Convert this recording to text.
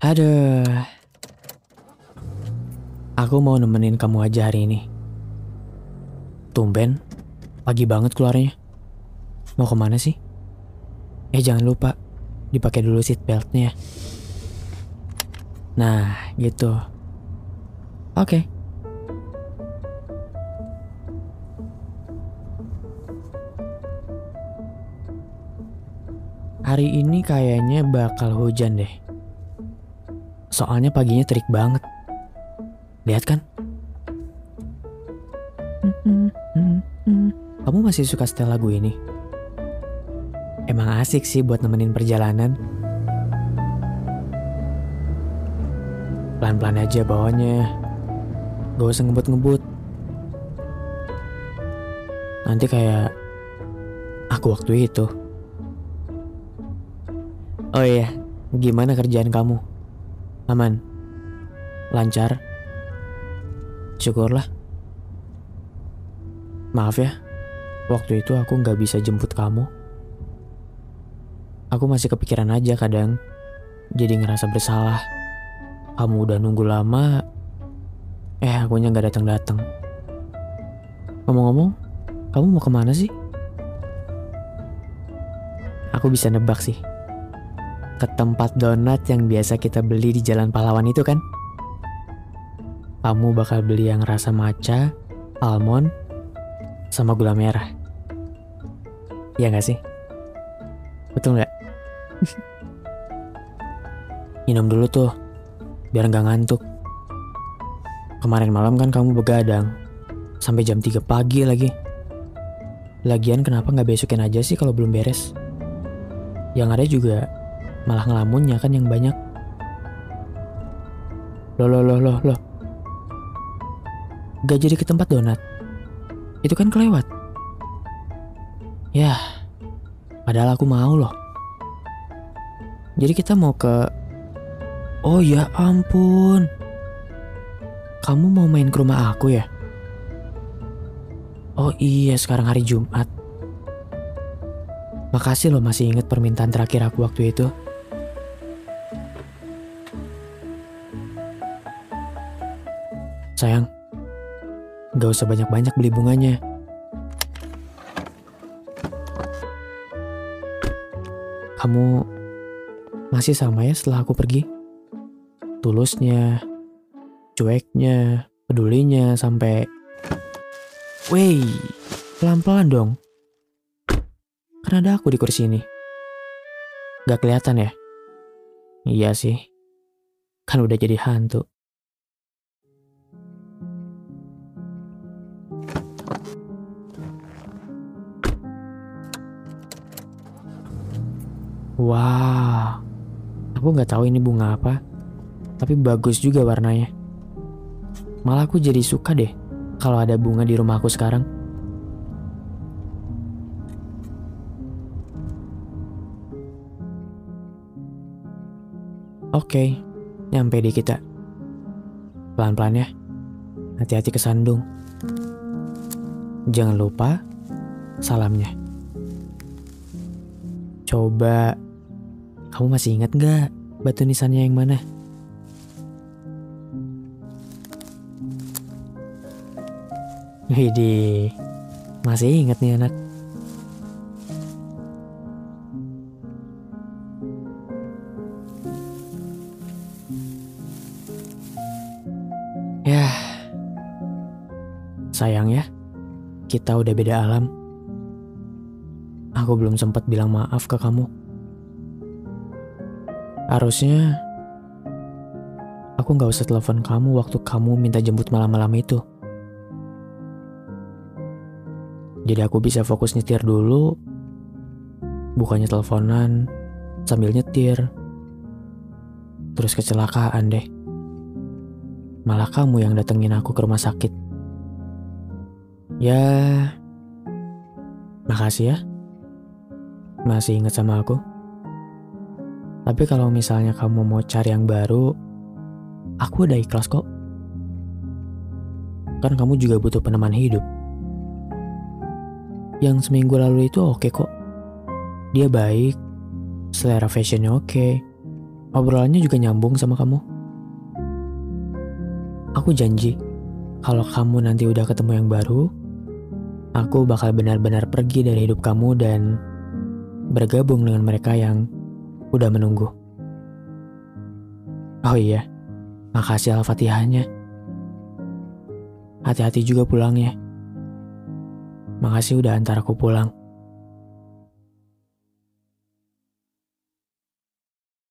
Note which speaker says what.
Speaker 1: Aduh. Aku mau nemenin kamu aja hari ini. Tumben, pagi banget keluarnya. Mau ke mana sih? Eh jangan lupa, dipakai dulu seat beltnya. Nah, gitu. Oke. Hari ini kayaknya bakal hujan deh. Soalnya paginya terik banget. Lihat kan? Kamu masih suka setel lagu ini? Emang asik sih buat nemenin perjalanan. Pelan-pelan aja bawanya. Gak usah ngebut-ngebut. Nanti kayak aku waktu itu. Oh iya, gimana kerjaan kamu? Aman? Lancar? Syukurlah. Maaf ya, waktu itu aku nggak bisa jemput kamu. Aku masih kepikiran aja kadang, jadi ngerasa bersalah. Kamu udah nunggu lama, eh akunya nggak datang-datang. Ngomong-ngomong, kamu mau ke mana sih? Aku bisa nebak sih. Ke tempat donat yang biasa kita beli di Jalan Pahlawan itu kan? Kamu bakal beli yang rasa matcha, almond, sama gula merah. Iya gak sih? Betul gak? Minum dulu tuh, biar gak ngantuk. Kemarin malam kan kamu begadang, sampai jam 3 pagi lagi. Lagian kenapa gak besokin aja sih kalau belum beres? Yang ada juga malah ngelamunnya kan yang banyak. Loh, loh, loh, loh, loh. Gak jadi ke tempat donat. Itu kan kelewat. Ya, padahal aku mau loh. Jadi kita mau ke... Oh ya ampun. Kamu mau main ke rumah aku ya? Oh iya, sekarang hari Jumat. Makasih loh masih inget permintaan terakhir aku waktu itu. Sayang, gak usah banyak-banyak beli bunganya. Kamu masih sama ya setelah aku pergi? Tulusnya, cueknya, pedulinya, sampai... Wey, pelan-pelan dong. Kan ada aku di kursi ini. Gak kelihatan ya? Iya sih. Kan udah jadi hantu. Wah, aku nggak tahu ini bunga apa, tapi bagus juga warnanya. Malah aku jadi suka deh kalau ada bunga di rumah aku sekarang. Oke, nyampe di kita. Pelan-pelan ya. Hati-hati kesandung. Jangan lupa salamnya. Coba, kamu masih ingat nggak batu nisannya yang mana? Widih, masih ingat nih anak. Ya, sayang ya, kita udah beda alam. Aku belum sempat bilang maaf ke kamu. Harusnya aku nggak usah telepon kamu waktu kamu minta jemput malam-malam itu. Jadi aku bisa fokus nyetir dulu, bukannya teleponan sambil nyetir. Terus kecelakaan deh. Malah kamu yang datengin aku ke rumah sakit. Ya, makasih ya. Masih ingat sama aku. Tapi kalau misalnya kamu mau cari yang baru, aku udah ikhlas kok. Kan kamu juga butuh peneman hidup. Yang seminggu lalu itu oke kok. Dia baik, selera fashionnya oke, Obrolannya juga nyambung sama kamu. Aku janji, kalau kamu nanti udah ketemu yang baru, aku bakal benar-benar pergi dari hidup kamu dan bergabung dengan mereka yang udah menunggu. Oh iya, makasih Al-Fatihahnya. Hati-hati juga pulangnya. Makasih udah antar aku pulang.